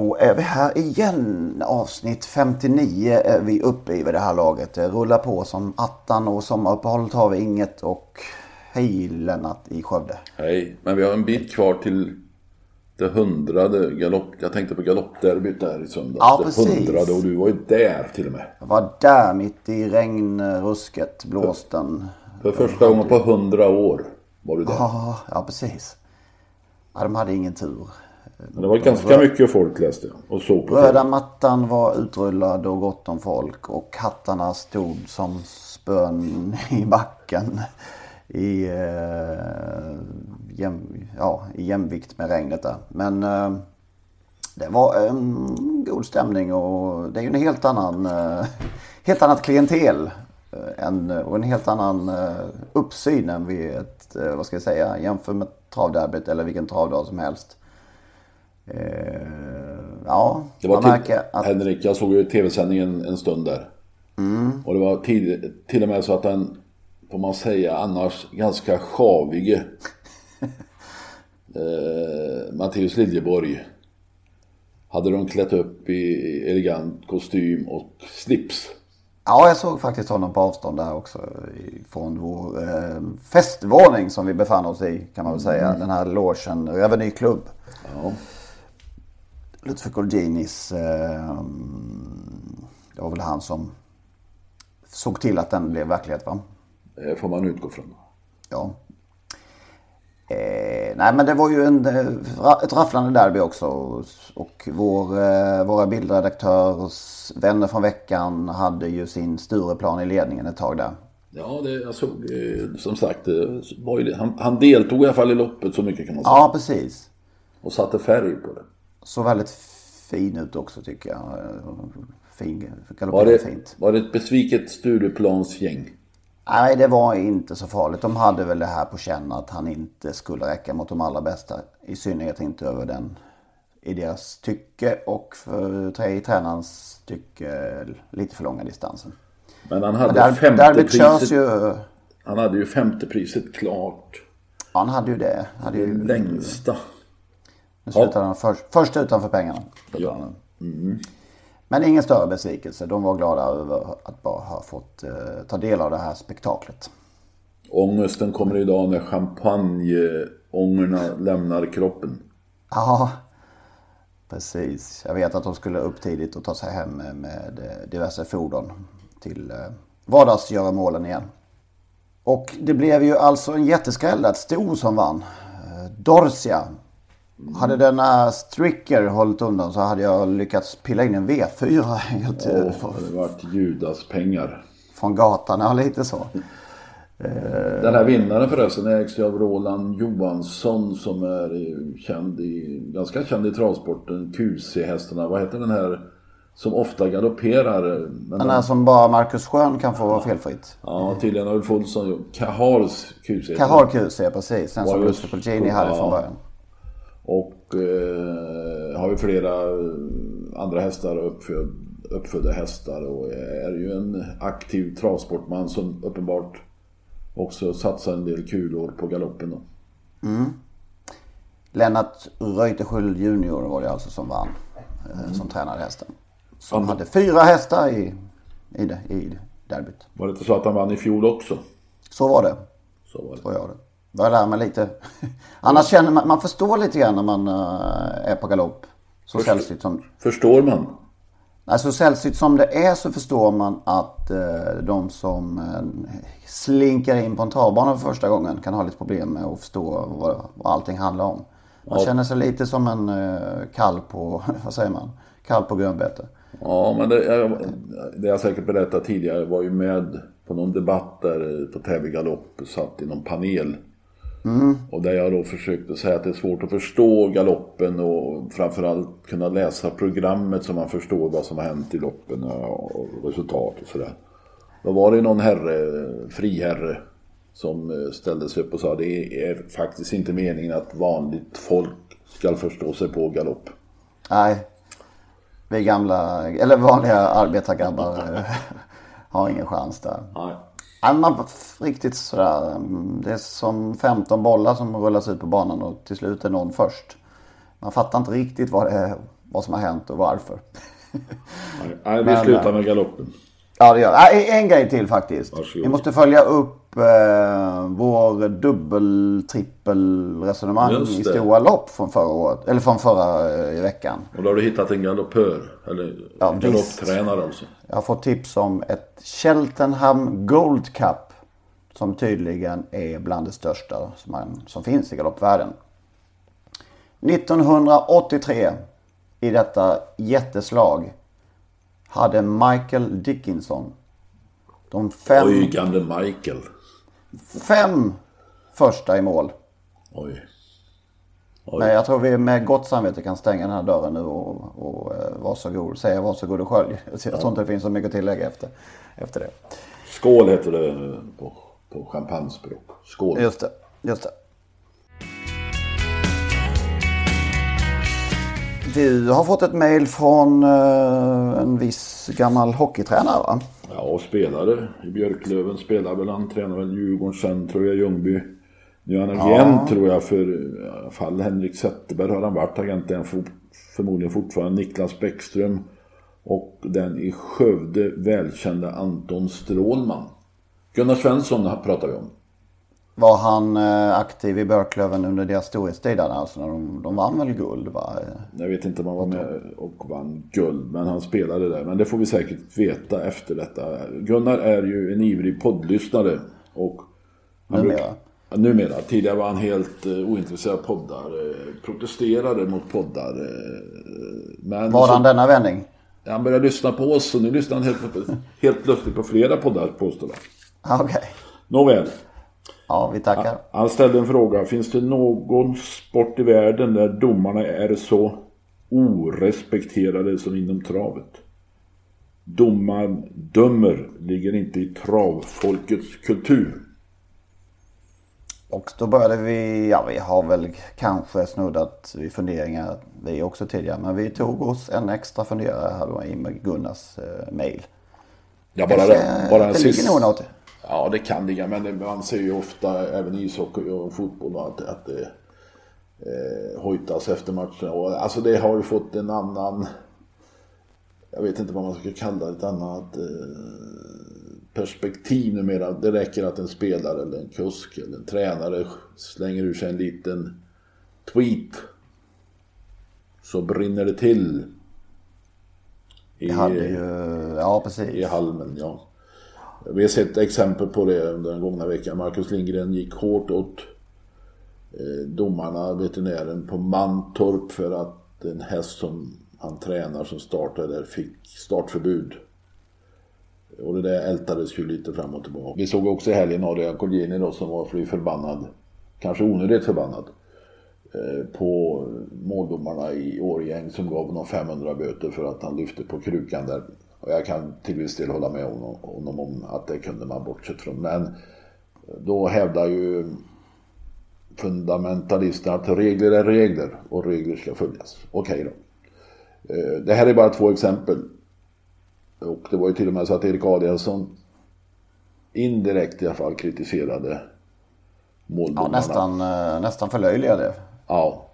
Då är vi här igen. Avsnitt 59 är vi uppe i vid det här laget. Det rullar på som attan och sommaruppehållet har vi inget. Och hej Lennart i Skövde. Hej, men vi har en bit kvar till det hundrade galopp. Jag tänkte på galoppderbyt där i söndags. Ja, det precis. hundrade och du var ju där till och med. Jag var där mitt i regnrusket, blåsten. För första gången på hundra år var du där. Ja, ja precis. Ja, de hade ingen tur. Men det var ganska mycket folk läste jag och såg på Röda TV. mattan var utrullad och gott om folk och hattarna stod som spön i backen i, eh, jäm, ja, i jämvikt med regnet där. Men eh, det var en god stämning och det är ju en helt annan, eh, helt annat klientel eh, än, och en helt annan eh, uppsyn än vid ett, eh, vad ska jag säga, jämför med travderbyt eller vilken travdag som helst. Eh, ja, Det var man märker att... Henrik, jag såg ju tv-sändningen en stund där. Mm. Och det var till, till och med så att den, får man säga, annars ganska sjavige eh, Matteus Liljeborg hade de klätt upp i elegant kostym och slips. Ja, jag såg faktiskt honom på avstånd där också. Från vår eh, festvåning som vi befann oss i kan man väl säga. Den här logen, Reveny Club. Ja. Lutfi Colginis. Eh, det var väl han som såg till att den blev verklighet va? Det får man utgå från. Ja. Eh, nej men det var ju en, eh, ett rafflande derby också. Och vår, eh, våra bildredaktörers vänner från veckan hade ju sin Stureplan i ledningen ett tag där. Ja, det, jag såg eh, som sagt, det var ju, han, han deltog i alla fall i loppet så mycket kan man säga. Ja precis. Och satte färg på det. Såg väldigt fin ut också tycker jag. Fin, Var det, fint. var det ett besviket Stureplansgäng? Nej, det var inte så farligt. De hade väl det här på känn att han inte skulle räcka mot de allra bästa. I synnerhet inte över den i deras tycke och för i tränarens tycke lite för långa distansen. Men han hade Där, femte priset. ju... Han hade ju femte priset klart. Han hade ju det. Hade Det ju, längsta. Nu slutade han först, först utanför pengarna. Ja. Men ingen större besvikelse. De var glada över att bara ha fått eh, ta del av det här spektaklet. Ångesten kommer idag när champagneångorna lämnar kroppen. Ja, precis. Jag vet att de skulle upp tidigt och ta sig hem med, eh, diverse fordon till eh, vardagsgöromålen igen. Och det blev ju alltså en jätteskräll där. Ett sto som vann. Eh, Dorsia. Hade denna Stricker hållit undan så hade jag lyckats pilla in en V4 helt Åh, f- det varit Judas pengar. från gatan. Ja, lite så. Den här vinnaren förresten ägs ju av Roland Johansson som är känd i, ganska känd i travsporten. QC-hästarna. Vad heter den här som ofta galopperar? Men Den här som bara Marcus Schön kan få vara felfritt. Ja, tydligen har Ulf Olsson gjort. Kahars QC. Kahar QC, precis. Den som Lucio Colgini hade från ja. början. Och eh, har ju flera eh, andra hästar, uppföd, uppfödda hästar och är ju en aktiv travsportman som uppenbart också satsar en del kulor på galoppen. Då. Lennart Reuterskiöld junior var det alltså som vann. eh, Som tränade hästen. Som hade fyra hästar i, i, i derbyt. Var det inte så att han vann i fjol också? Så var det. Så var det. Tror jag det. Börjar lära mig lite. Annars känner man, man förstår lite grann när man eh, är på galopp. Så sällsynt som... Förstår man? Alltså sällsynt som det är så förstår man att eh, de som eh, slinker in på en travbana för första gången kan ha lite problem med att förstå vad, vad allting handlar om. Man Ja. känner sig lite som en eh, kalv på, vad säger man, kalv på grönbete. Ja, men det, jag, det jag säkert berättat tidigare var ju med på någon debatt där på Täby galopp, satt i någon panel. Och där jag då försökte säga att det är svårt att förstå galoppen och framförallt kunna läsa programmet så man förstår vad som har hänt i loppen och och resultat och sådär. Då var det någon herre, friherre, som eh, ställde sig upp och sa det är faktiskt inte meningen att vanligt folk ska förstå sig på galopp. Nej, vi gamla, eller vanliga arbetargrabbar eh, har ingen chans där. Nej. Nej, man riktigt sådär. mm, Det är som 15 bollar som rullas ut på banan och till slut är någon först. Man fattar inte riktigt vad, det är, vad som har hänt och varför. Nej, vi slutar eh, med galoppen. Ja, det gör Nej, En grej till faktiskt. Varsågod. Vi måste följa upp eh, vår dubbel trippel resonemang i det. stora lopp från förra året. Eller från förra eh, veckan. Och då har du hittat en galoppör, eller Ja, visst. galopptränare alltså. Jag har fått tips om ett Cheltenham Gold Cup. Som tydligen är bland det största som, man, som finns i galoppvärlden. 1983 i detta jätteslag hade Michael Dickinson de fem, Oj, gamle Michael. fem första i mål. Oj. Men jag tror vi med gott samvete kan stänga den här dörren nu och, och eh, varsågod, säga varsågod och skölj. Jag tror inte det finns så mycket att tillägga efter, efter det. Skål heter det på, på champagnespråk. Skål. Just det, just det. Du har fått ett mail från eh, en viss gammal hockeytränare va? Ja, och spelare i Björklöven. Spelar väl han, tränar väl Djurgården sen tror jag, Ljungby. Nu är han agent tror jag för i fall Henrik Zetterberg har han varit agent. Är for, förmodligen fortfarande Niklas Bäckström. Och den i Skövde välkända Anton Strålman. Gunnar Svensson pratar vi om. Var han eh, aktiv i Björklöven under deras storhetstid där, alltså när de, de vann väl guld va? Jag vet inte om han var med och vann guld, men han spelade där. Men det får vi säkert veta efter detta. Gunnar är ju en ivrig poddlyssnare. Och han Numera. Ja, Numera. Tidigare var han helt uh, ointresserad av poddar. eh, protesterade mot poddar. eh, men Var så- han denna vändning? han började lyssna på oss och nu lyssnar han helt, helt plötsligt på flera poddar påstår han. Ah, Okej. Nåväl. Ja, vi tackar. Han ställde en fråga. Finns det någon sport i världen där domarna är så orespekterade som inom travet? Domaren dömer ligger inte i travfolkets kultur. Och då började vi, ja vi har väl kanske snuddat vid funderingar vi också tidigare. Men vi tog oss en extra funderare här då i Gunnars eh, mail. Ja, bara, Kanske, det, bara en det sist... Ja, det kan ligga. Men det- man ser ju ofta även i ishockey och fotboll att, att det eh, hojtas efter matcherna. Och, alltså det har ju fått en annan... Jag vet inte vad man ska kalla det. Ett annat eh, perspektiv numera. Det räcker att en spelare eller en kusk eller en tränare slänger ur sig en liten tweet. Så brinner det till. I, Vi hade ju, ja i precis. halmen, ja. Vi har sett exempel på det under den gångna veckan. Marcus Lindgren gick hårt åt eh, domarna, veterinären på Mantorp för att en häst som han tränar som startade där fick startförbud. Och det där ältades ju lite fram och tillbaka. Vi såg också i helgen Adrian Colgjini då som var fly förbannad, kanske onödigt förbannad, eh, på måldomarna i Årgäng som gav honom 500 böter för att han lyfte på krukan där. Och jag kan till viss del hålla med honom, om att det kunde man bortsett från. Men då hävdar ju fundamentalisterna att regler är regler och regler ska följas. Okej då. Eh, Det här är bara två exempel. Och det var ju till och med så att Erik Adielsson indirekt i alla fall kritiserade Ja, måldomarna. nästan, eh, nästan förlöjligade Ja.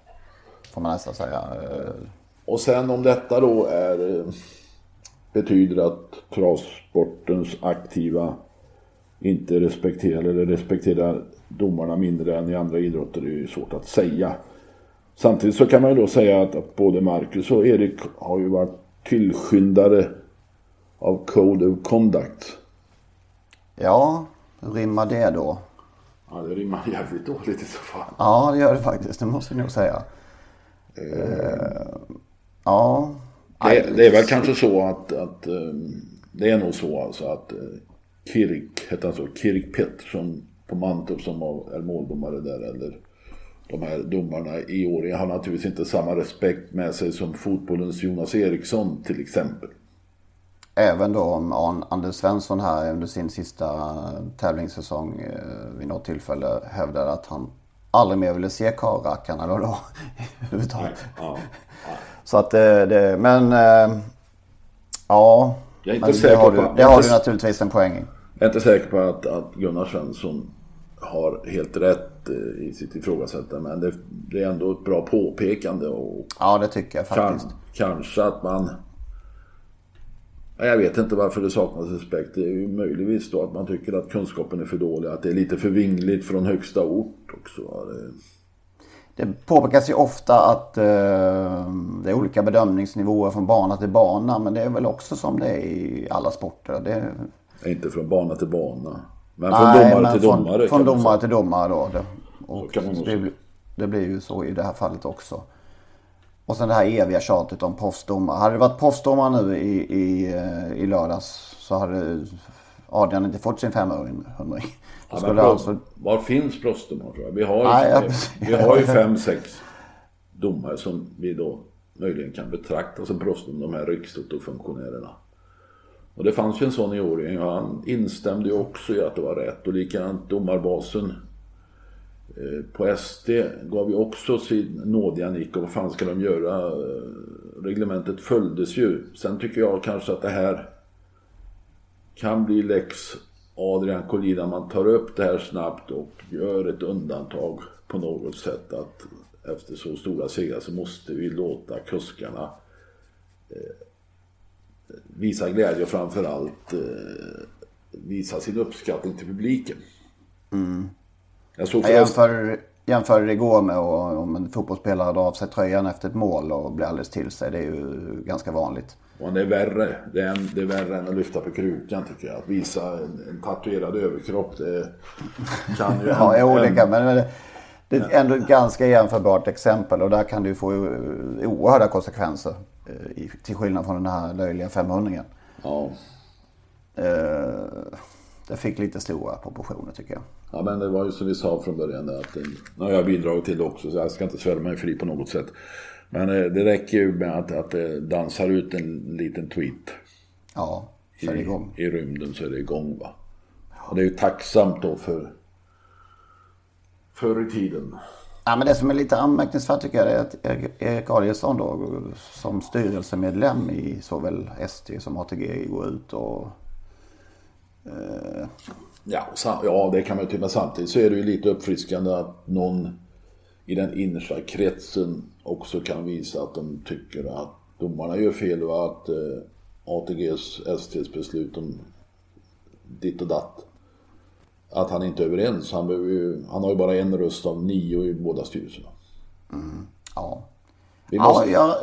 får man nästan säga. Eh, Och sen om detta då är, betyder att travsportens aktiva inte respekterar eller respekterar domarna mindre än i andra idrotter det är ju svårt att säga. Samtidigt så kan man ju då säga att, att både Marcus och Erik har ju varit tillskyndare av Code of Conduct. Ja, hur rimmar det då? Ja, det rimmar jävligt dåligt i så fall. Ja, det gör det faktiskt. Det måste vi nog säga. Uh, ja. Det, det, är väl kanske så att, att um, det är nog så alltså att uh, Kirk, hette han så, Kirk Pettersson på Mantorp som är måldomare där eller de här domarna i år har naturligtvis inte samma respekt med sig som fotbollens Jonas Eriksson till exempel. Även då om Anders Svensson här under sin sista tävlingssäsong eh, vid något tillfälle hävdade att han aldrig mer ville se karrackarna då. då överhuvudtaget. Ja, ja. Så att det, eh, det men äh, ja. Jag är inte säker det har, på, du, det har du naturligtvis en poäng i. Jag är inte säker på att, att Gunnar Svensson har helt rätt eh, i sitt ifrågasättande. Men det, det, är ändå ett bra påpekande. Och ja, det tycker jag faktiskt. Kan, kanske att man... Jag vet inte varför det saknas respekt. Det är ju möjligtvis då att man tycker att kunskapen är för dålig. Att det är lite för vingligt från högsta ort också. Det, påpekas ju ofta att eh, det är olika bedömningsnivåer från bana till bana. Men det är väl också som det är i alla sporter. Det... Inte från bana till bana. Men från Nej, domare men till från, domare. Från domare till domare då. Det, och det, det, blir ju så i det här fallet också. Och sen det här eviga tjatet om proffsdomare. Hade det varit proffsdomare nu i, i, eh, i lördags så hade Adrian inte fått sin 500 ja, skulle alltså... Var finns proffsdomare Vi har ju, Nej, vi har ju fem, sex domare som vi då möjligen kan betrakta som proffsdomare. De här rikstotofunktionärerna. Och det fanns ju en sån i Årjäng och han instämde ju också i att det var rätt. Och likadant domarbasen eh, på SD gav ju också sin nådiga nick och vad fan ska de göra? Eh, reglementet följdes ju. Sen tycker jag kanske att det här kan bli lex Adrian Collina. Man tar upp det här snabbt och gör ett undantag på något sätt. Att efter så stora segrar så måste vi låta kuskarna eh, visa glädje och framförallt eh, visa sin uppskattning till publiken. Mm. Jag, såg jag jämför, jämför igår med om en fotbollsspelare drar av sig tröjan efter ett mål och blir alldeles till sig. Det är ju ganska vanligt. Och det är värre. Det är, en, det är värre än att lyfta på krukan tycker jag. Att visa en, en tatuerad överkropp. Det kan ju... ja, en, olika. Men det, det är ändå ett ganska jämförbart exempel. Och där kan du få oerhörda konsekvenser. Eh, till skillnad från den här löjliga 500 Ja. Eh, det fick lite stora proportioner tycker jag. Ja men det var ju som vi sa från början att nu har jag bidragit till det också så jag ska inte svära mig fri på något sätt. Men eh, det räcker ju med att, att det dansar ut en liten tweet. Ja, det igång. I, I rymden så är det igång va. Och det är ju tacksamt då för förr i tiden Ja, men det som är lite anmärkningsvärt tycker jag är att Erik Adielsson då som styrelsemedlem i såväl ST som ATG går ut och... Eh... Ja, ja, det kan man ju tycka. Men samtidigt så är det ju lite uppfriskande att någon i den innersta kretsen också kan visa att de tycker att domarna gör fel och att eh, ATGs, STs beslut om ditt och datt att han inte är överens. Han, ju, han har ju bara en röst av nio i båda styrelserna. Mm, ja. Måste... ja,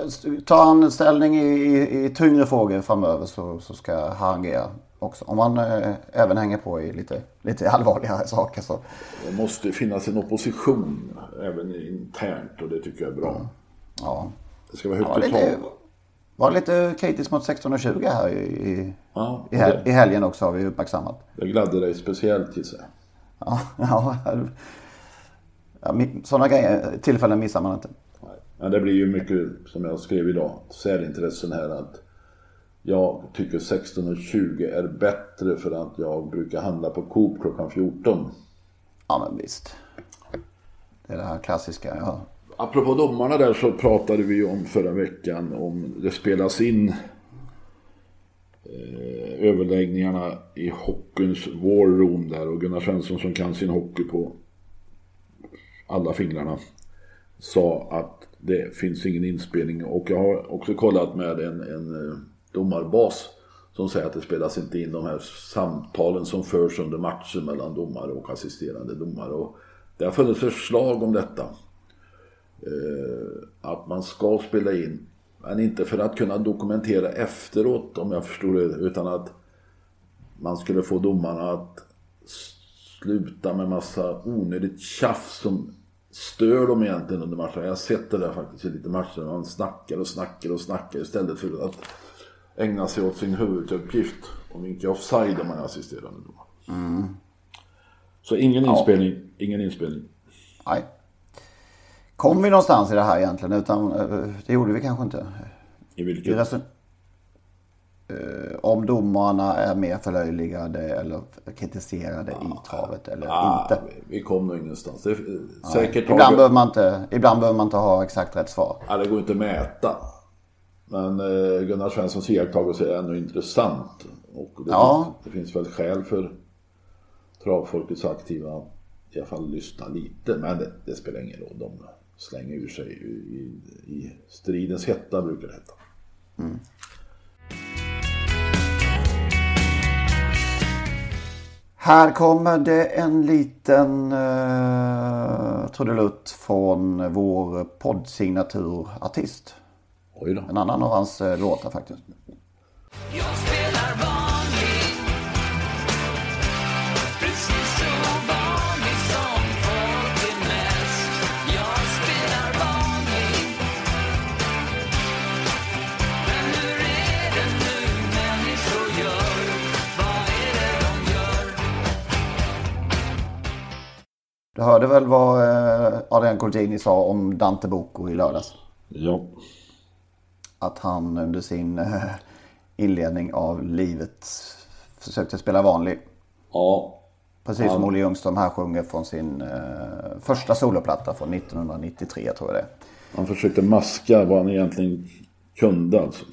tar han ställning i, i, i tyngre frågor framöver så, så ska han agera också. Om han eh, även hänger på i lite, lite allvarligare saker så. Det måste finnas en opposition även internt och det tycker jag är bra. Mm. Ja. Det ska vara högt ja, i tak. Var lite kritisk mot 16.20 här i, ja, i, hel, i helgen också har vi uppmärksammat. Det gladde dig speciellt gissar jag. Ja, ja, ja, sådana grejer, tillfällen missar man inte. Nej. Men det blir ju mycket, som jag skrev idag, särintressen här att jag tycker 16.20 är bättre för att jag brukar handla på Coop klockan 14. Ja men visst. Det är det här klassiska. Ja. Apropå domarna där så pratade vi om förra veckan om det spelas in eh, överläggningarna i hockeyns war room där och Gunnar Svensson som kan sin hockey på alla fingrarna sa att det finns ingen inspelning och jag har också kollat med en, en eh, domarbas som säger att det spelas inte in de här samtalen som förs under matchen mellan domare och assisterande domare. Och det har funnits förslag om detta. Eh, att man ska spela in Men inte för att kunna dokumentera efteråt om jag förstod det. Utan att man skulle få domarna att sluta med massa onödigt tjafs som stör dem egentligen under matchen. Jag har sett det där faktiskt i lite matcher. Man snackar och snackar och snackar istället för att ägna sig åt sin huvuduppgift. Och vinka offside om man är assisterande domare. Mm. Så ingen inspelning, ja. ingen inspelning. Nej. Kom vi någonstans i det här egentligen? Utan, eh, det gjorde vi kanske inte. I vilket? Uh, om domarna är mer förlöjligade eller kritiserade ah, i travet eller ah, inte. Vi kom nog ingenstans. Det, säkert ibland, behöver man inte, ibland behöver man inte ha exakt rätt svar. Ja, det går inte att mäta. Men uh, Gunnar Svenssons iakttagelse är ändå intressant. Och det, ja. finns, det finns väl skäl för travfolkets aktiva i alla fall lyssna lite. Men det, det spelar ingen roll. De slänger ur sig i, i, stridens hetta brukar det heta. Mm. Här kommer det en liten uh, trudelutt från vår poddsignaturartist. Oj då. En annan av hans uh, låtar faktiskt. Du hörde väl vad eh, Adrian Colgjini sa om Dante Bocco i lördags? Ja. Att han under sin eh, inledning av livet försökte spela vanlig. Ja. Precis som Olle Ljungström här sjunger från sin eh, första soloplatta från 1993 tror jag det Han försökte maska vad han egentligen kunde alltså.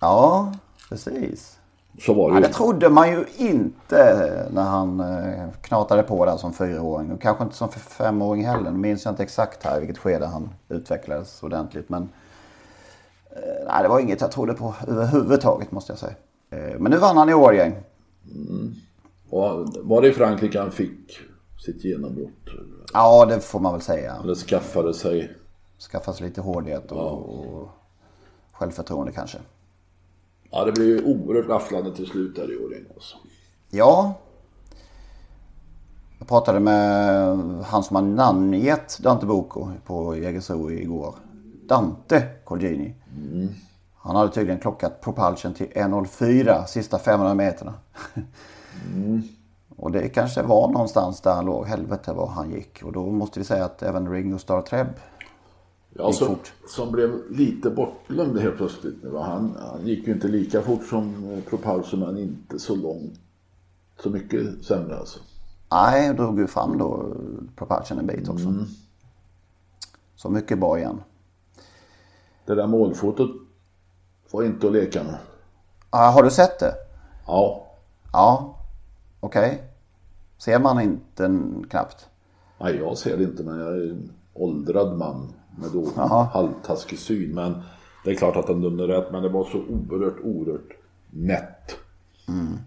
Ja, precis. Så var det ja, Det trodde man ju inte när han eh, knatade på där som fyraåring. Och kanske inte som femåring heller. Nu minns jag inte exakt här vilket skede han utvecklades ordentligt. Men nej, det var inget jag trodde på överhuvudtaget måste jag säga. Eh, men nu vann han i Årgäng. Mm. Var det i Frankrike han fick sitt genombrott? Ja, det får man väl säga. Eller skaffade sig? Skaffade sig lite hårdhet och, ja. och självförtroende kanske. Ja, det blev ju oerhört rafflande till slut där i år. Alltså. Ja. Jag pratade med han som har namngett Dante Boko på Jägersro igår. Dante Colgini. Mm. Han hade tydligen klockat propulsion till 1.04 sista 500 meterna. Mm. Och det kanske var någonstans där han låg. Helvete vad han gick. Och då måste vi säga att även Ringo Starr Treb Ja, som, som blev lite bortglömd helt plötsligt. Nu. Han, han gick ju inte lika fort som eh, Propulsion men inte så långt. Så mycket sämre alltså. Nej, och drog ju fram då Propulsion en bit också. Mm. Så mycket bra igen. Det där målfotot var inte att leka med. Ja, har du sett det? Ja. Ja, okej. Okay. Ser man inte knappt? Nej, jag ser det inte men jag är en åldrad man med då halvtaskig syn. Men det är klart att han dömde rätt. Men det var så oerhört, oerhört nätt. Mm.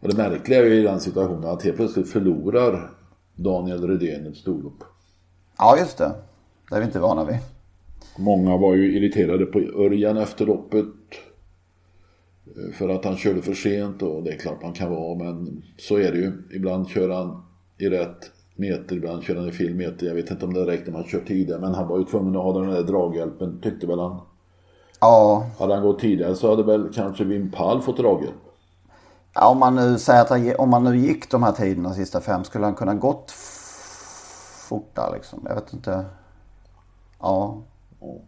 Och det märkliga är ju i den situationen att helt plötsligt förlorar Daniel Redén ett storlopp. Ja, just det. Det är vi inte vana vid. Många var ju irriterade på Örjan efter loppet. För att han körde för sent och det är klart man kan vara men så är det ju. Ibland kör han i rätt meter, ibland kör han i fel meter. Jag vet inte om det räckte med att köra tidigare men han var ju tvungen att ha den där draghjälpen tyckte väl han. Ja. Hade han gått tidigare så hade väl kanske Wim Pall fått draghjälp. Ja, om man nu säger att han, om man nu gick de här tiderna sista fem skulle han kunna gått fortare liksom. Jag vet inte. Ja.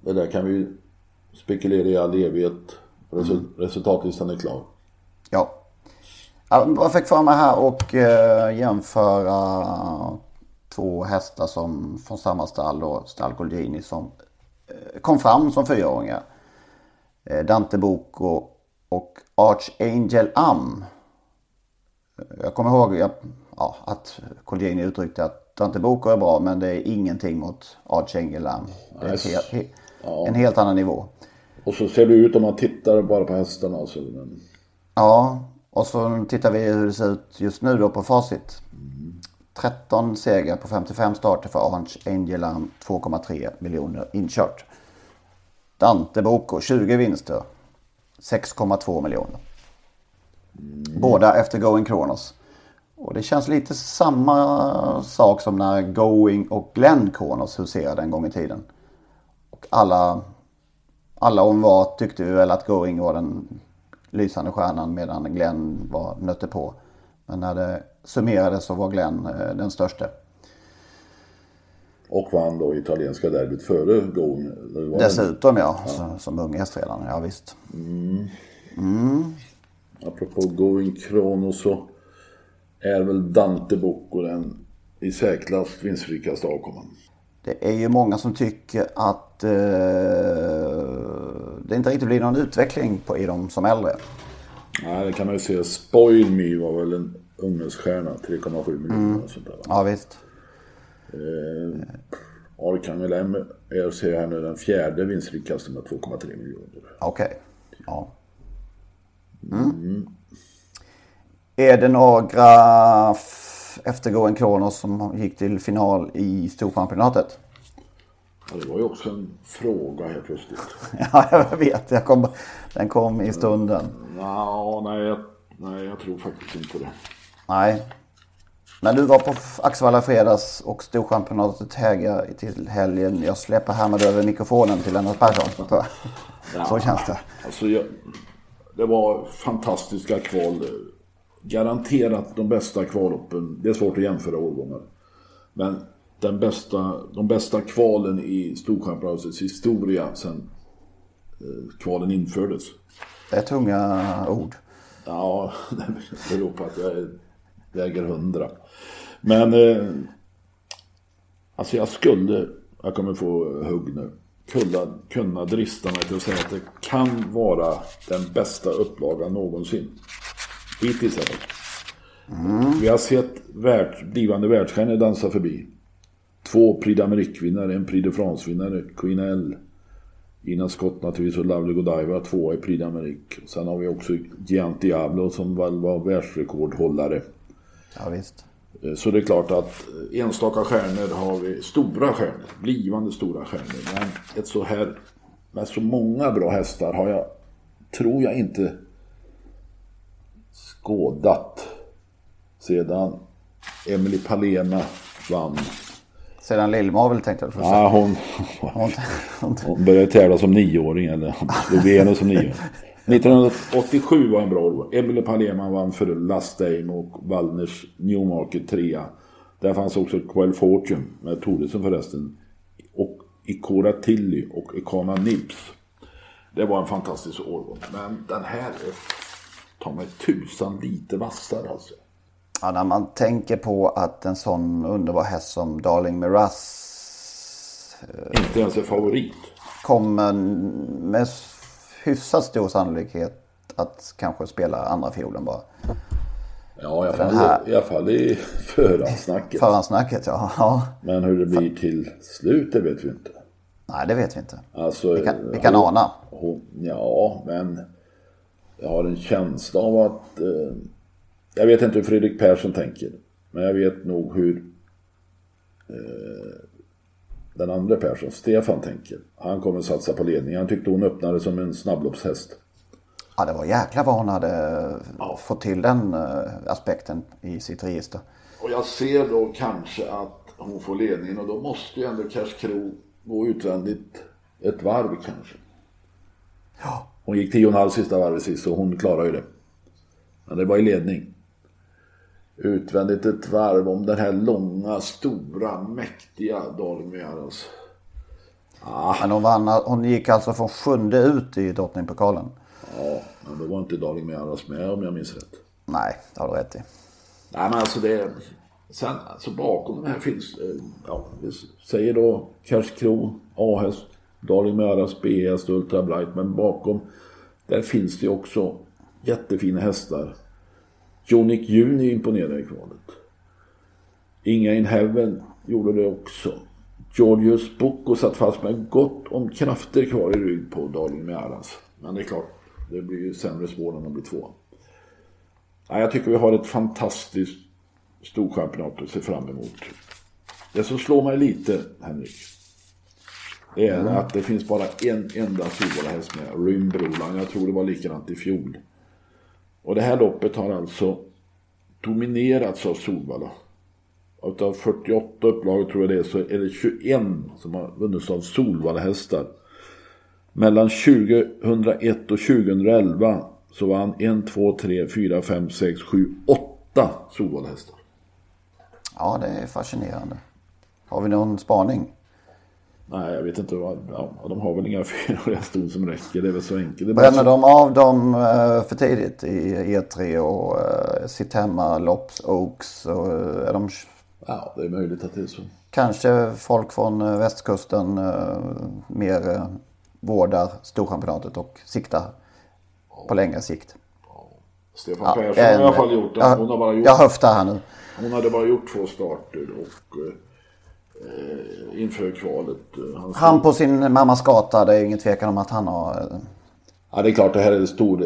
Det där kan vi spekulera i all evighet. mm. Resultatlistan är klar. Ja. Jag fick för mig här och eh, jämföra två hästar som från samma stall då, stall Golgini som eh, kom fram som fyraåringar. Eh, Dante Boko och Archangel Am. Jag kommer ihåg ja, att Colgjini uttryckte att Dante Boko är bra men det är ingenting mot Archangel Am. Det är en, helt, he, ja. en helt annan nivå. Och så ser det ut om man tittar bara på hästarna. Alltså. Ja, och så tittar vi hur det ser ut just nu då på facit. 13 segrar på 55 starter för Angel 2,3 miljoner inkört. Dante Boko 20 vinster. 6,2 miljoner. Båda efter Going Kronos. Och det känns lite samma sak som när Going och Glenn Kronos huserade en gång i tiden. Och alla, alla om var tyckte väl att Going var den lysande stjärnan medan Glenn var nötte på. Men när det summerades så var Glenn eh, den största. Och vann då italienska derbyt före Going. Dessutom ja, Så, som ung hästredan. Ja visst. Apropå Going Kronos så är väl Dante Bocco den i särklass vinstrikaste avkomman. Det är ju många som tycker att eh, det inte riktigt blir någon utveckling på, i dem som äldre. Nej, det kan man ju se. Spoil Me var väl en ungdomsstjärna, 3,7 miljoner och sånt där. va? Ja visst. Arcangel M är, ser jag här nu, den fjärde vinstrikaste med 2,3 miljoner. Okej. Ja. Mm. Är det några eftergående Kronos som gick till final i Storchampionatet? Ja, det var ju också en fråga helt plötsligt. Ja, jag vet. Jag kom, den kom i stunden. Nå, nej, jag, nej, jag tror faktiskt inte det. Nej. Men du var på i fredags och Storchampionatet häger till helgen. Jag släpper härmed över mikrofonen till Lennart Persson. Så, så känns det. Alltså, jag, det var fantastiska kval. Garanterat de bästa kvalloppen. Det är svårt att jämföra årgångar. Men den bästa, de bästa kvalen i Storchampionatets historia sen eh, kvalen infördes. Det är tunga ord. Ja, det beror på att jag väger hundra. Men eh, alltså jag skulle, jag kommer få hugg nu, kunna, kunna drista mig till att säga att det kan vara den bästa upplagan någonsin. Hittills i alla fall. Vi har sett värld, blivande världsstjärnor dansa förbi. Två Prix d'Amérique-vinnare, en Prix de France-vinnare, Queen L. Ina Scott naturligtvis och Lovely Godiva tvåa i Prix d'Amérique. Sen har vi också Giant Diablo som väl var världsrekordhållare. Ja, visst. Eh, Så det är klart att eh, enstaka stjärnor har vi, stora stjärnor, blivande stora stjärnor. Men ett så här, med så många bra hästar har jag, tror jag inte skådat sedan Emily Palema vann. Sedan Lill-Marvel tänkte jag. Ja, hon, Hon- hon- började tävla som nioåring, eller slog igenom som nioåring. 1987 var en bra år. Emily Palema vann för Last Dame och Wallners Newmarket 3. Där fanns också Quell Fortune med Thoresen förresten. Och Ikora Tilly och Ekana Nibs. Det var en fantastisk årgång. Men den här är ta mig tusan lite vassare alltså. Ja, när man tänker på att en sån underbar häst som Darling Miraz Inte ens är favorit. kommer med hyfsat stor sannolikhet att kanske spela andra fiolen bara. Ja, i alla fall, här- i, alla fall i förhandsnacket. Förhandsnacket, ja. ja. Men hur det blir till slut, det vet vi inte. Nej, det vet vi inte. Alltså, Vi kan, vi kan hon- ana. Hon, ja, men jag har en känsla av att... Eh, jag vet inte hur Fredrik Persson tänker. Men jag vet nog hur eh, den andra Persson, Stefan, tänker. Han kommer satsa på ledningen. Han tyckte hon öppnade som en snabbloppshäst. Ja, det var jäklar vad hon hade fått till den eh, aspekten i sitt register. Och jag ser då kanske att hon får ledningen och då måste ju ändå Cash Kro gå utvändigt ett varv kanske. Ja. Hon gick 10,5 sista varvet sist och hon klarar ju det. Men det var i ledning. Utvändigt ett varv om den här långa, stora, mäktiga Darling Mearas. Men hon, vann, hon gick alltså från sjunde ut i drottningpokalen. Ja, men då var inte Darling Mearas med om jag minns rätt. Nej, det har du rätt i. Nej men alltså det... Sen alltså bakom de här finns, eh, ja, vi säger då Cash Kro, A-häst, Darling Mearas, B.S. Ultra Bright. Men bakom, där finns det också jättefina hästar. Jonic Juni imponerade i kvalet. Inga in Heaven gjorde det också. Georgius Boko satt fast med gott om krafter kvar i rygg på Darling Mearas. Men det är klart, det blir ju sämre spår när de blir två. Ja, jag tycker vi har ett fantastiskt storchampionat att se fram emot. Det som slår mig lite, Henrik. Det är att det finns bara en enda Solvalla-häst med, Rymdbrolan. Jag tror det var likadant i fjol. Och det här loppet har alltså dominerats av Solvalla. Utav 48 upplagor tror jag det är så är det 21 som har vunnits av Solvalla-hästar. Mellan 2001 och 2011 så vann 1, 2, 3, 4, 5, 6, 7, 8 Solvalla-hästar. Ja, det är fascinerande. Har vi någon spaning? Nej, jag vet inte. Vad, ja, de har väl inga fyraåriga som räcker. Det är väl så enkelt. Bränner de av dem eh, för tidigt i E3 och uh, sitt hemma, Lops, Oaks och eh, är de Ja, det är möjligt att det är så. kanske folk från eh, västkusten eh, mer vårdar storchampionatet och siktar på längre sikt. Stefan Ja, Persson har i alla fall gjort det. Hon, har bara gjort, Jag höftar här nu. hon hade bara gjort två starter och eh, inför kvalet. eh, Han, Han på sin mammas gata, det är ingen tvekan om att han har... eh, Ja, det är klart det här är stor.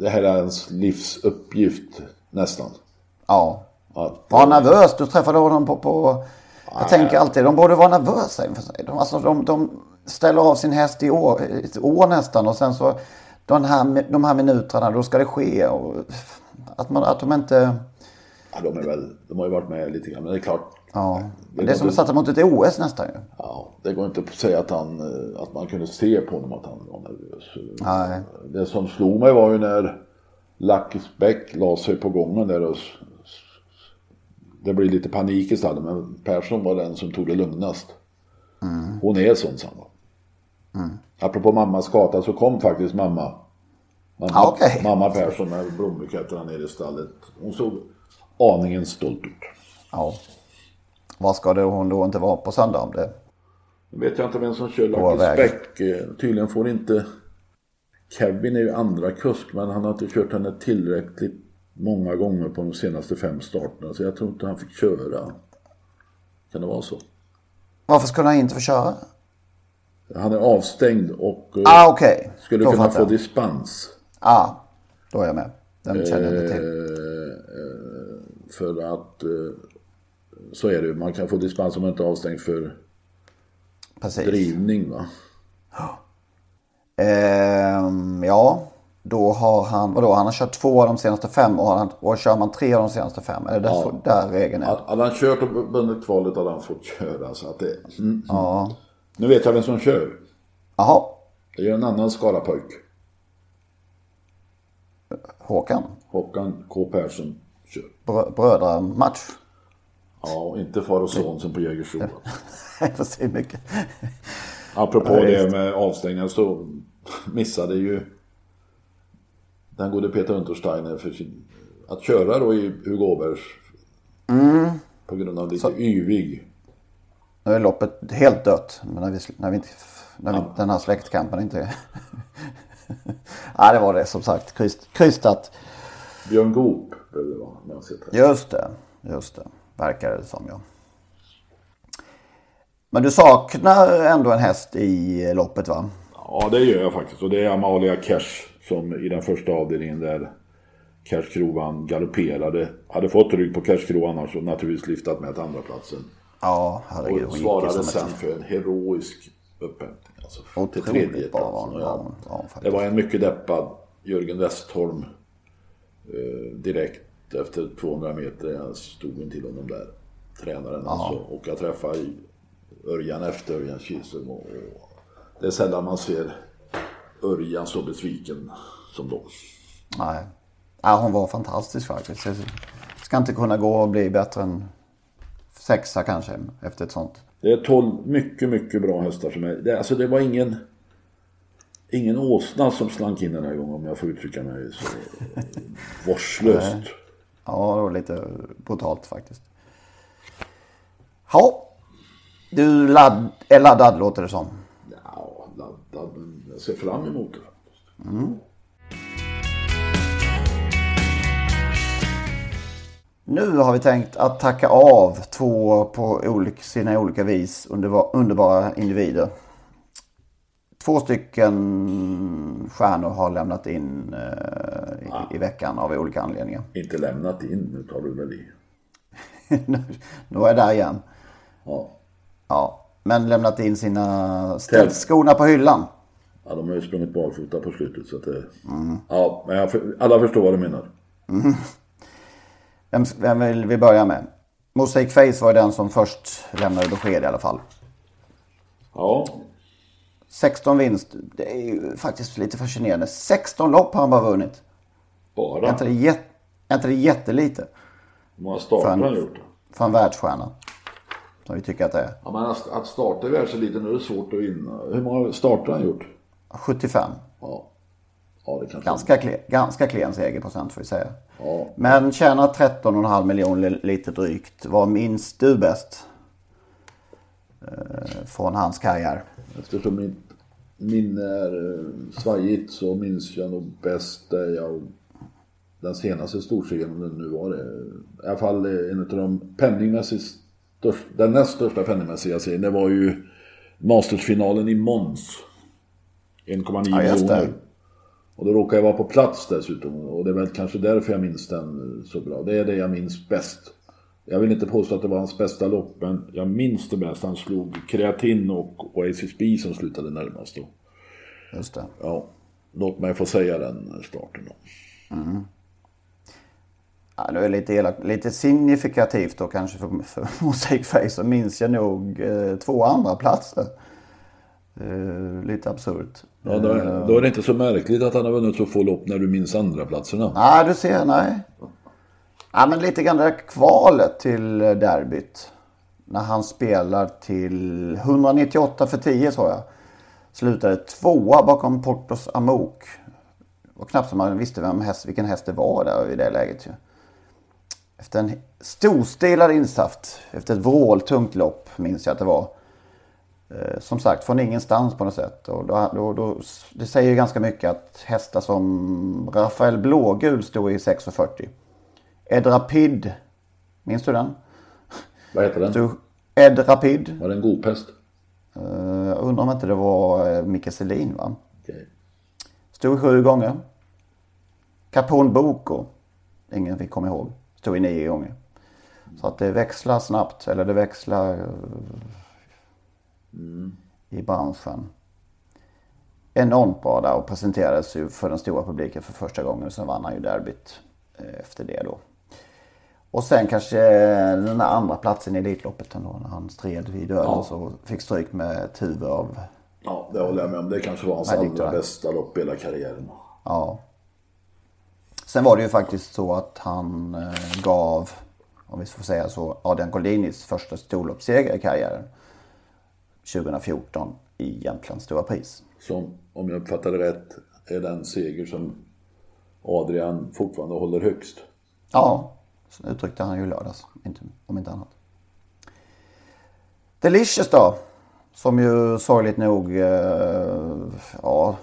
Det här är ens livsuppgift nästan. Ja. Att, Var nervös, du träffade honom på... på jag tänker alltid, de borde vara nervösa inför sig. De, alltså, de, de ställer av sin häst i år, ett år nästan och sen så de här, de här minuterna, då ska det ske. Och, att, man, att de inte... ja, de, är väl, de har ju varit med lite grann, men det är klart. Ja. Det Det är som att satsa mot ett OS nästan ju. Ja, det går inte att säga att, han, eh, att man kunde se på honom att han var nervös. Nej. Det som slog mig var ju när Lackis Bäck la sig på gången där och det blir lite panik i stallet men Persson var den som tog det lugnast. Hon är sån Sanna. Mm. Apropå mammas gata så kom faktiskt mamma. Mamma, Ja, okej. mamma Persson med blombuketterna ner i stallet. Hon såg aningen stolt ut. Ja. Vad ska det hon då inte vara på söndag om det? Nu vet jag inte vem som kör På Lucky. Speck. Eh, Tydligen får inte... Kevin är ju andra kusk men han har inte kört henne tillräckligt många gånger på de senaste fem starterna. Så jag tror inte han fick köra. Kan det vara så? Varför skulle han inte få köra? Han är avstängd och eh, Ah, okej. skulle Då kunna få jag. dispens. Ah, då är jag med. Den känner jag inte till. För att... Eh, så är det ju. Man kan få dispens om man inte är avstängd för Precis. drivning va. Ehm, ja, då har han, vadå, han har kört två av de senaste fem och, han, och kör man tre av de senaste fem. Är det där, där regeln är? Hade han kört och vunnit kvalet hade han fått köra. Så att det, mm. Ja. Nu vet jag vem som kör. Jaha, Det är en annan Skarapojk. Håkan. Håkan K Persson brödramatch. Ja, inte far och son som på Jägersro. Mycket. Apropå Ja, det med avstängningar så missade ju den gode Peter Untersteiner för sin, att köra då i Hugo Åbergs. Mm. På grund av lite yvig. Nu är loppet helt dött. Men när vi, när vi inte, när vi, den här släktkampen inte... ja, det var det som sagt. Kryst, krystat. Björn Goop behöver det vara. sett det. Just det, just det. Verkar det som ja. Men du saknar ändå en häst i loppet va? Ja, det gör jag faktiskt. Och det är Amalia Cash som i den första avdelningen där Cash Krovan galopperade. Hade fått rygg på Cash Kro annars och naturligtvis lyftat med till andra platsen. Ja, herregud. Och svarade sen för en heroisk upphämtning. Alltså till tredje platsen. Ja. Ja. Det var en mycket deppad Jörgen Westholm direkt efter 200 meter. Jag stod intill honom där, tränaren alltså. Och jag träffade Örjan efter Örjan Kihlström. Och, och det är sällan man ser Örjan så besviken som då. Nej. Ja, hon var fantastisk faktiskt. Det ska inte kunna gå och bli bättre än sexa kanske efter ett sånt. Det är 12 mycket, mycket bra hästar som är... Det, alltså det var ingen... Ingen åsna som slank in den här gången om jag får uttrycka mig så vårdslöst. Ja, det var lite brutalt faktiskt. Ja. Du ladd, är laddad låter det som. Ja, laddad, men jag ser fram emot det faktiskt. Nu har vi tänkt att tacka av två på olika, sina olika vis underba- underbara individer. Två stycken stjärnor har lämnat in eh, i, i veckan av olika anledningar. Inte lämnat in, nu tar du väl i. nu, nu är jag där igen. Ja. Ja. Men lämnat in sina skorna på hyllan. Ja, de har ju sprungit barfota på slutet. Så att det... Mm. Ja, men jag, alla förstår vad du menar. Mm. Vem, vem vill vi börja med? Mosaic Face var den som först lämnade besked i alla fall. Ja. 16 vinst. Det är ju faktiskt lite fascinerande. 16 lopp har han bara vunnit. Bara? Är inte det, jät är inte det jättelite? Hur många starter har han gjort? För en världsstjärna. Som vi tycker att det är. Ja, men att starta i världseliten är det svårt att vinna. Hur många starter har han gjort? 75. Ja. Ja, det ganska, klen, ganska klen segerprocent får vi säga. Ja. Men tjänar 13,5 miljoner lite drygt. Vad minns du bäst? Eh, från hans karriär. Eftersom mitt minne är eh, svajigt så minns jag nog bäst det jag den senaste storsegern, om det nu var det. I alla fall en av de penningmässigt största, den näst största penningmässiga serien. Det var ju Mastersfinalen i Mons. 1,9 ja, miljoner. Och då råkade jag vara på plats dessutom. Och det är väl kanske därför jag minns den så bra. Det är det jag minns bäst. Jag vill inte påstå att det var hans bästa lopp, men jag minns det bäst. Han slog Kreatin och Oasis B som slutade närmast då. Just det. Ja, låt mig få säga den starten då. Mm. Ja, det är lite, elak, lite signifikativt då kanske för, för Mosaic Face så minns jag nog eh, två andra platser. Eh, lite absurt. Ja, då, är, då är det inte så märkligt att han har vunnit så få lopp när du minns andra platserna. Nej, du ser, nej. Ja, men lite grann det där kvalet till derbyt. När han spelar till 198 för 10 tror jag. Slutade tvåa bakom Portos Amok. Det var knappt som man visste vem häst, vilken häst det var där i det läget ju. Efter en storstilad insats, efter ett vråltungt lopp minns jag att det var. Eh, som sagt, från ingenstans på något sätt. Och då, då, då, det säger ju ganska mycket att hästar som Rafael Blågul stod i 6,40. Ed Rapid, minns du den? Vad heter den? Stod Ed Rapid. Var det en god häst? Uh, undrar om inte det var uh, Micke Selin va? Okay. Stod sju gånger. Capone Boko. Ingen fick komma ihåg. Stod i nio gånger. Så att det växlar snabbt. Eller det växlar mm. i branschen. Enormt bra där och presenterades ju för den stora publiken för första gången. Sen vann han ju derbyt eh, efter det då. Och sen kanske den där andra platsen i Elitloppet ändå när han stred vid döden ja. så fick stryk med huvud av... Ja, det håller jag med om. Det kanske var hans allra bästa lopp i hela karriären. Ja. Sen var det ju faktiskt så att han eh, gav, om vi får säga så, Adrian Goldinis första storloppsseger i karriären. 2014 i Jämtlands stora pris. Som, om jag uppfattade rätt, är den seger som Adrian fortfarande håller högst. Ja, så uttryckte han ju lördags, om inte annat. Delicious då, som ju sorgligt nog, eh, ja,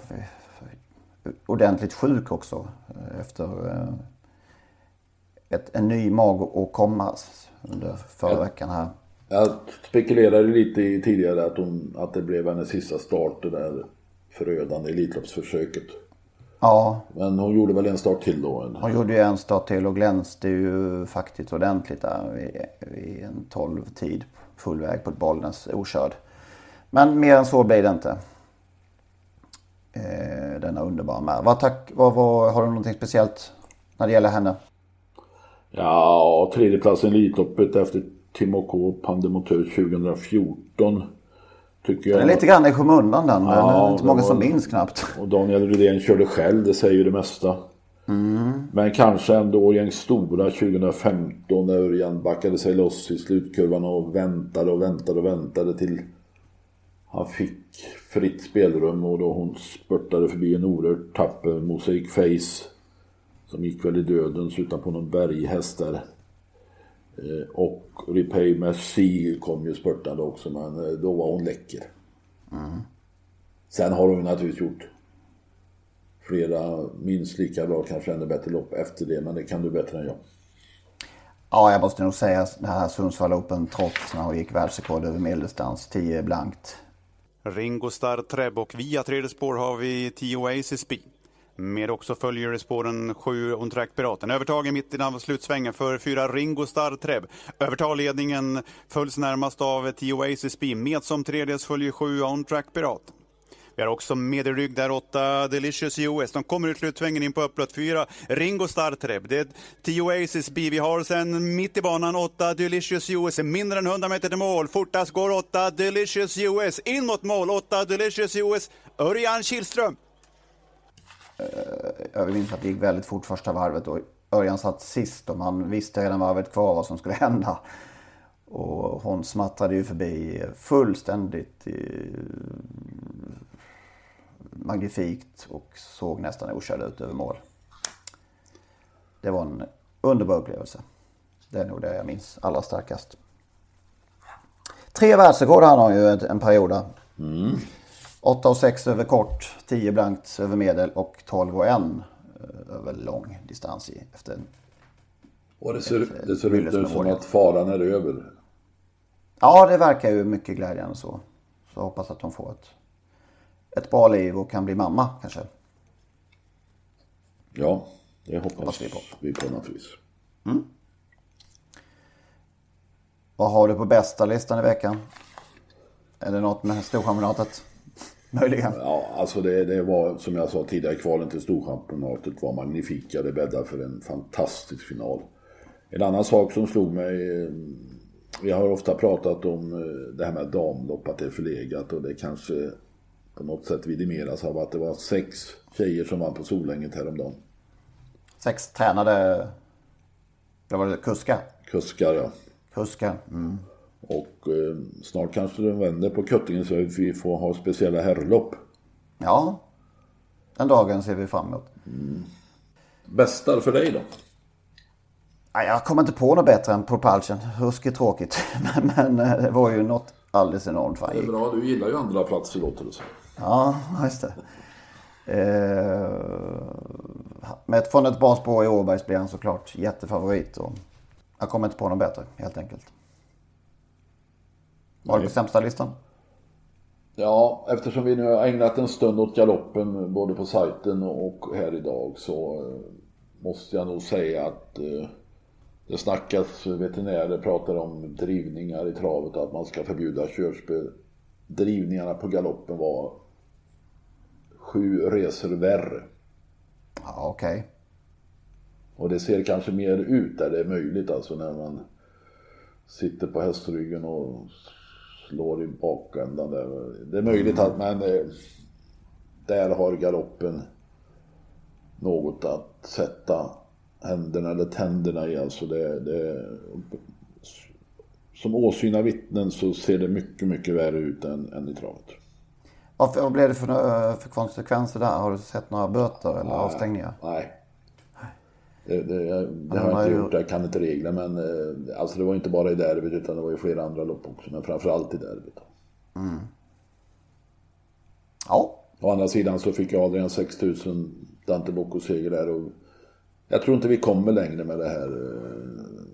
ordentligt sjuk också eh, efter eh, ett, en ny magåkomma under förra jag, veckan här. Jag spekulerade lite i tidigare att, hon, att det blev hennes sista start det där förödande Elitloppsförsöket. Ja. Men hon gjorde väl en start till då? Eller? Hon gjorde ju en start till och glänste ju faktiskt ordentligt där vid en 12 tid full väg på Bollnäs okörd. Men mer än så blir det inte. Eh, denna underbara med. Vad, tack, vad, vad, har du någonting speciellt när det gäller henne? Ja, tredjeplatsen i Elitloppet efter Timo K. Pandemotör 2014. Tycker jag. Det är lite grann i skymundan den, ja, det är inte många var... som minns knappt. Och Daniel Rydén körde själv, det säger ju det mesta. Mm. Men kanske ändå årgängs stora 2015 när Örjan backade sig loss i slutkurvan och väntade och väntade och väntade till han fick fritt spelrum och då hon spurtade förbi en oerhört tapper Mosaic Face. Som gick väl i dödens utanpå någon berghäst där. Eh, och Repay Merci kom ju spurtande också men eh, då var hon läcker. Mm. Sen har hon naturligtvis gjort flera minst lika bra, kanske ännu bättre lopp efter det. Men det kan du bättre än jag. Ja, jag måste nog säga det här Sundsvall Open trots när hon gick världsrekord över medeldistans. 10 blankt. Ringo Starr Treb och via tredje spår har vi 10 Oasis Speed. Med också följer i spåren 7 On Track Piraten. Övertag i mitten av slutsvängen för fyra Ringo Starr Treb. Övertar ledningen följs närmast av 10 Oasis Beam. Med som tredje följer 7 On Track Piraten. Vi har också med i rygg där 8 Delicious US. De kommer ut slutsvängen in på upplopp 4 Ringo Startreb. Det är 10 Oasis B. Vi har sen mitt i banan 8 Delicious US. Mindre än 100 meter till mål. Fortast går 8 Delicious US. In mot mål 8 Delicious US. Örjan Kihlström. Eh, jag minns att det gick väldigt fort första varvet och Örjan satt sist och man visste redan varvet kvar vad som skulle hända. Och hon smattrade ju förbi fullständigt eh, magnifikt och såg nästan okörd ut över mål. Det var en underbar upplevelse. Det är nog det jag minns allra starkast. Tre världsrekord han ju en period där. Mm. 8 och 6 över kort, 10 blankt över medel och 12 och 1 eh, över lång distans efter en och det ser, det ser ut som att faran är över. Ja, det verkar ju mycket glädjande så. Så jag hoppas att de får ett ett bra liv och kan bli mamma kanske. Ja, det hoppas, hoppas vi på. Vi på naturligtvis. Mm. Vad har du på bästa listan i veckan? Är det något med Storchampionatet? Möjligen. Ja, alltså det, det, var som jag sa tidigare, kvalen till Storchampionatet var magnifika. Det bäddade för en fantastisk final. En annan sak som slog mig. Eh, vi har ofta pratat om eh, det här med damlopp, att det är förlegat och det kanske på något sätt vidimeras av att det var sex tjejer som vann på Solänget häromdagen. Sex tränade, vad var det, kuskar? Kuskar ja. Kuskar, mm. Och eh, snart kanske de vänder på kuttingen så vi får ha speciella herrlopp. Ja, den dagen ser vi fram emot. Mm. Bästar för dig då? Jag kommer inte på något bättre än Propulsion. Ruskigt tråkigt. Men, men eh, det var ju något alldeles enormt. Det är bra, du gillar ju andra platser låter det som. Ja, just det. Eh, från ett bra spår i Åbergs blir han såklart jättefavorit. Och jag kommer inte på något bättre helt enkelt. Var det på sämsta listan? Ja, eftersom vi nu har ägnat en stund åt galoppen både på sajten och här idag så eh, måste jag nog säga att eh, det snackas, veterinärer pratar om drivningar i travet att man ska förbjuda körspel. Drivningarna på galoppen var sju resor värre. Ja, okej. Okay. Och det ser kanske mer ut där det är möjligt alltså när man sitter på hästryggen och slår i bakändan där. Det är möjligt att man eh, där har galoppen något att sätta händerna eller tänderna i. Alltså det, det, som åsyna vittnen så ser det mycket, mycket värre ut än, än i travet. Vad, blev det för, för konsekvenser där? Har du sett några böter eller avstängningar? Nej. Det, det, det har jag inte gjort, jag kan inte reglerna men eh, alltså det var inte bara i derbyt utan det var ju flera andra lopp också. Men framförallt i derbyt. Mm. Ja. Å andra sidan så fick Adrian 6000 Dante Bocco seger där och jag tror inte vi kommer längre med det här. Eh,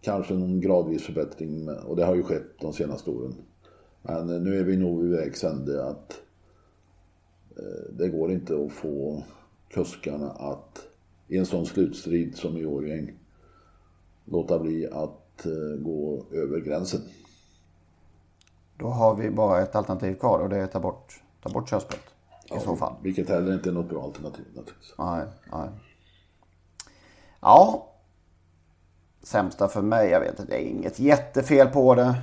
kanske någon gradvis förbättring och det har ju skett de senaste åren. Men eh, nu är vi nog i vägs ände att det går inte att få kuskarna att i en sån slutstrid som i Årjäng låta bli att gå över gränsen. Då har vi bara ett alternativ kvar och det är att ta bort, ta bort körspöet i ja, så fall. Vilket heller inte är något bra alternativ naturligtvis. Nej, nej. Ja. Sämsta för mig, jag vet att det är inget jättefel på det.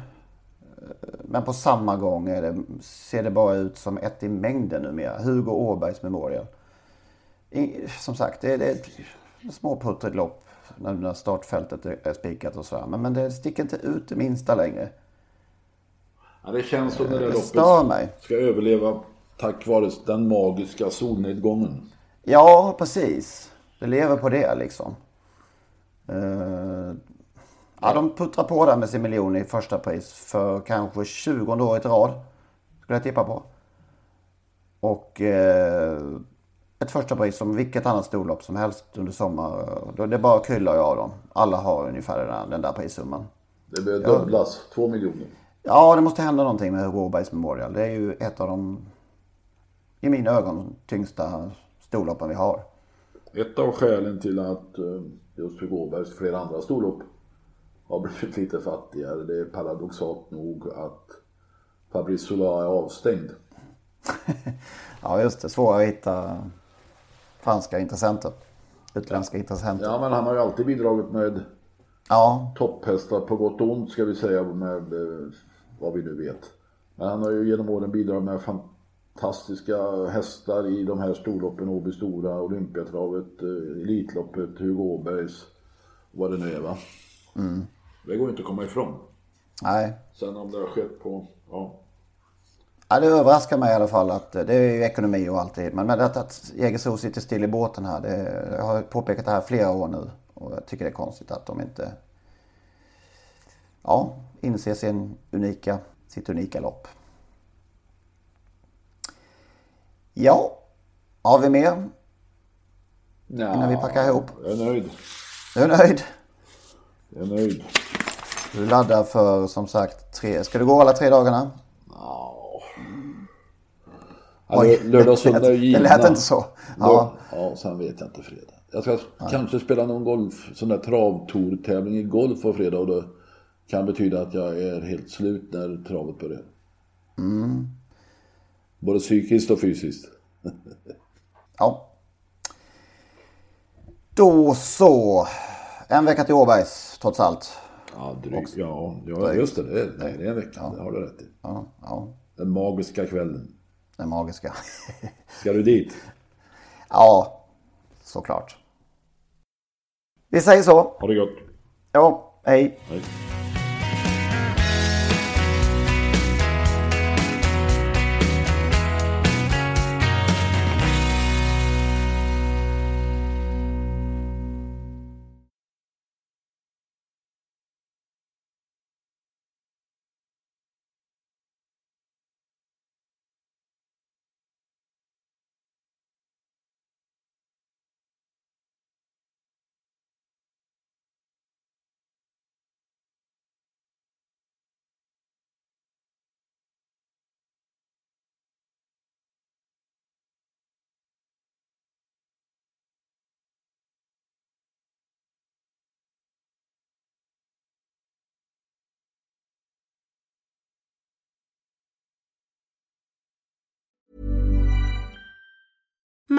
Men på samma gång det, ser det bara ut som ett i mängden numera. Hugo Åbergs Memorial. Som sagt, det är, det är ett småputtrigt lopp när startfältet är spikat och så. Men, men det sticker inte ut det minsta längre. Ja, det känns som när det, det loppet mig. ska överleva tack vare den magiska solnedgången. Ja, precis. Det lever på det liksom. Uh, ja, de puttrar på där med sin miljon i första pris för kanske 20 året i rad. Skulle jag tippa på. Och uh, ett första pris som vilket annat storlopp som helst under sommar. Det bara kryllar ju av dem. Alla har ungefär den där, den där prissumman. Det blir dubblas, två miljoner. Ja, det måste hända någonting med Råbergs Memorial. Det är ju ett av de i mina ögon, tyngsta storloppen vi har. Ett av skälen till att eh, just för Gåbergs flera andra storlopp har blivit lite fattigare, det är paradoxalt nog att Fabrice Sola är avstängd. ja just det, svårare att hitta franska intressenter. Utländska intressenter. Ja men han har ju alltid bidragit med ja. topphästar på gott och ont ska vi säga med eh, vad vi nu vet. Men han har ju genom åren bidragit med fantastiska hästar i de här storloppen, Åby Stora, Olympiatravet, eh, Elitloppet, Hugo Åbergs, vad det nu är va. Mm. Det går inte att komma ifrån. Nej. Sen om det har skett på, ja. Ja, det överraskar mig i alla fall att det är ju ekonomi och alltid. Men med att Jägersro sitter still i båten här. Det, jag har påpekat det här flera år nu. Och jag tycker det är konstigt att de inte ja, inser sin unika, sitt unika lopp. Ja, har vi mer? Ja, Innan vi packar ihop. Jag är nöjd. Du är nöjd? Jag är nöjd. Du laddar för som sagt tre. Ska du gå alla tre dagarna? Ja. Oj, lördag och söndag är givna. Det lät inte så. Ja. ja, sen vet jag inte fredag. Jag ska ja. kanske spela någon golf, sån där travtourtävling i golf på fredag och det kan betyda att jag är helt slut när travet börjar. Mm. Både psykiskt och fysiskt. ja. Då så. En vecka till Åbergs, trots allt. Ja, drygt. Ja, ja, just det. det är, nej, det är en vecka. Ja. Det har du rätt i. Ja, ja. Den magiska kvällen. Den magiska. Ska du dit? Ja, såklart. Vi säger så. Ha det gott. Ja, hej. hej.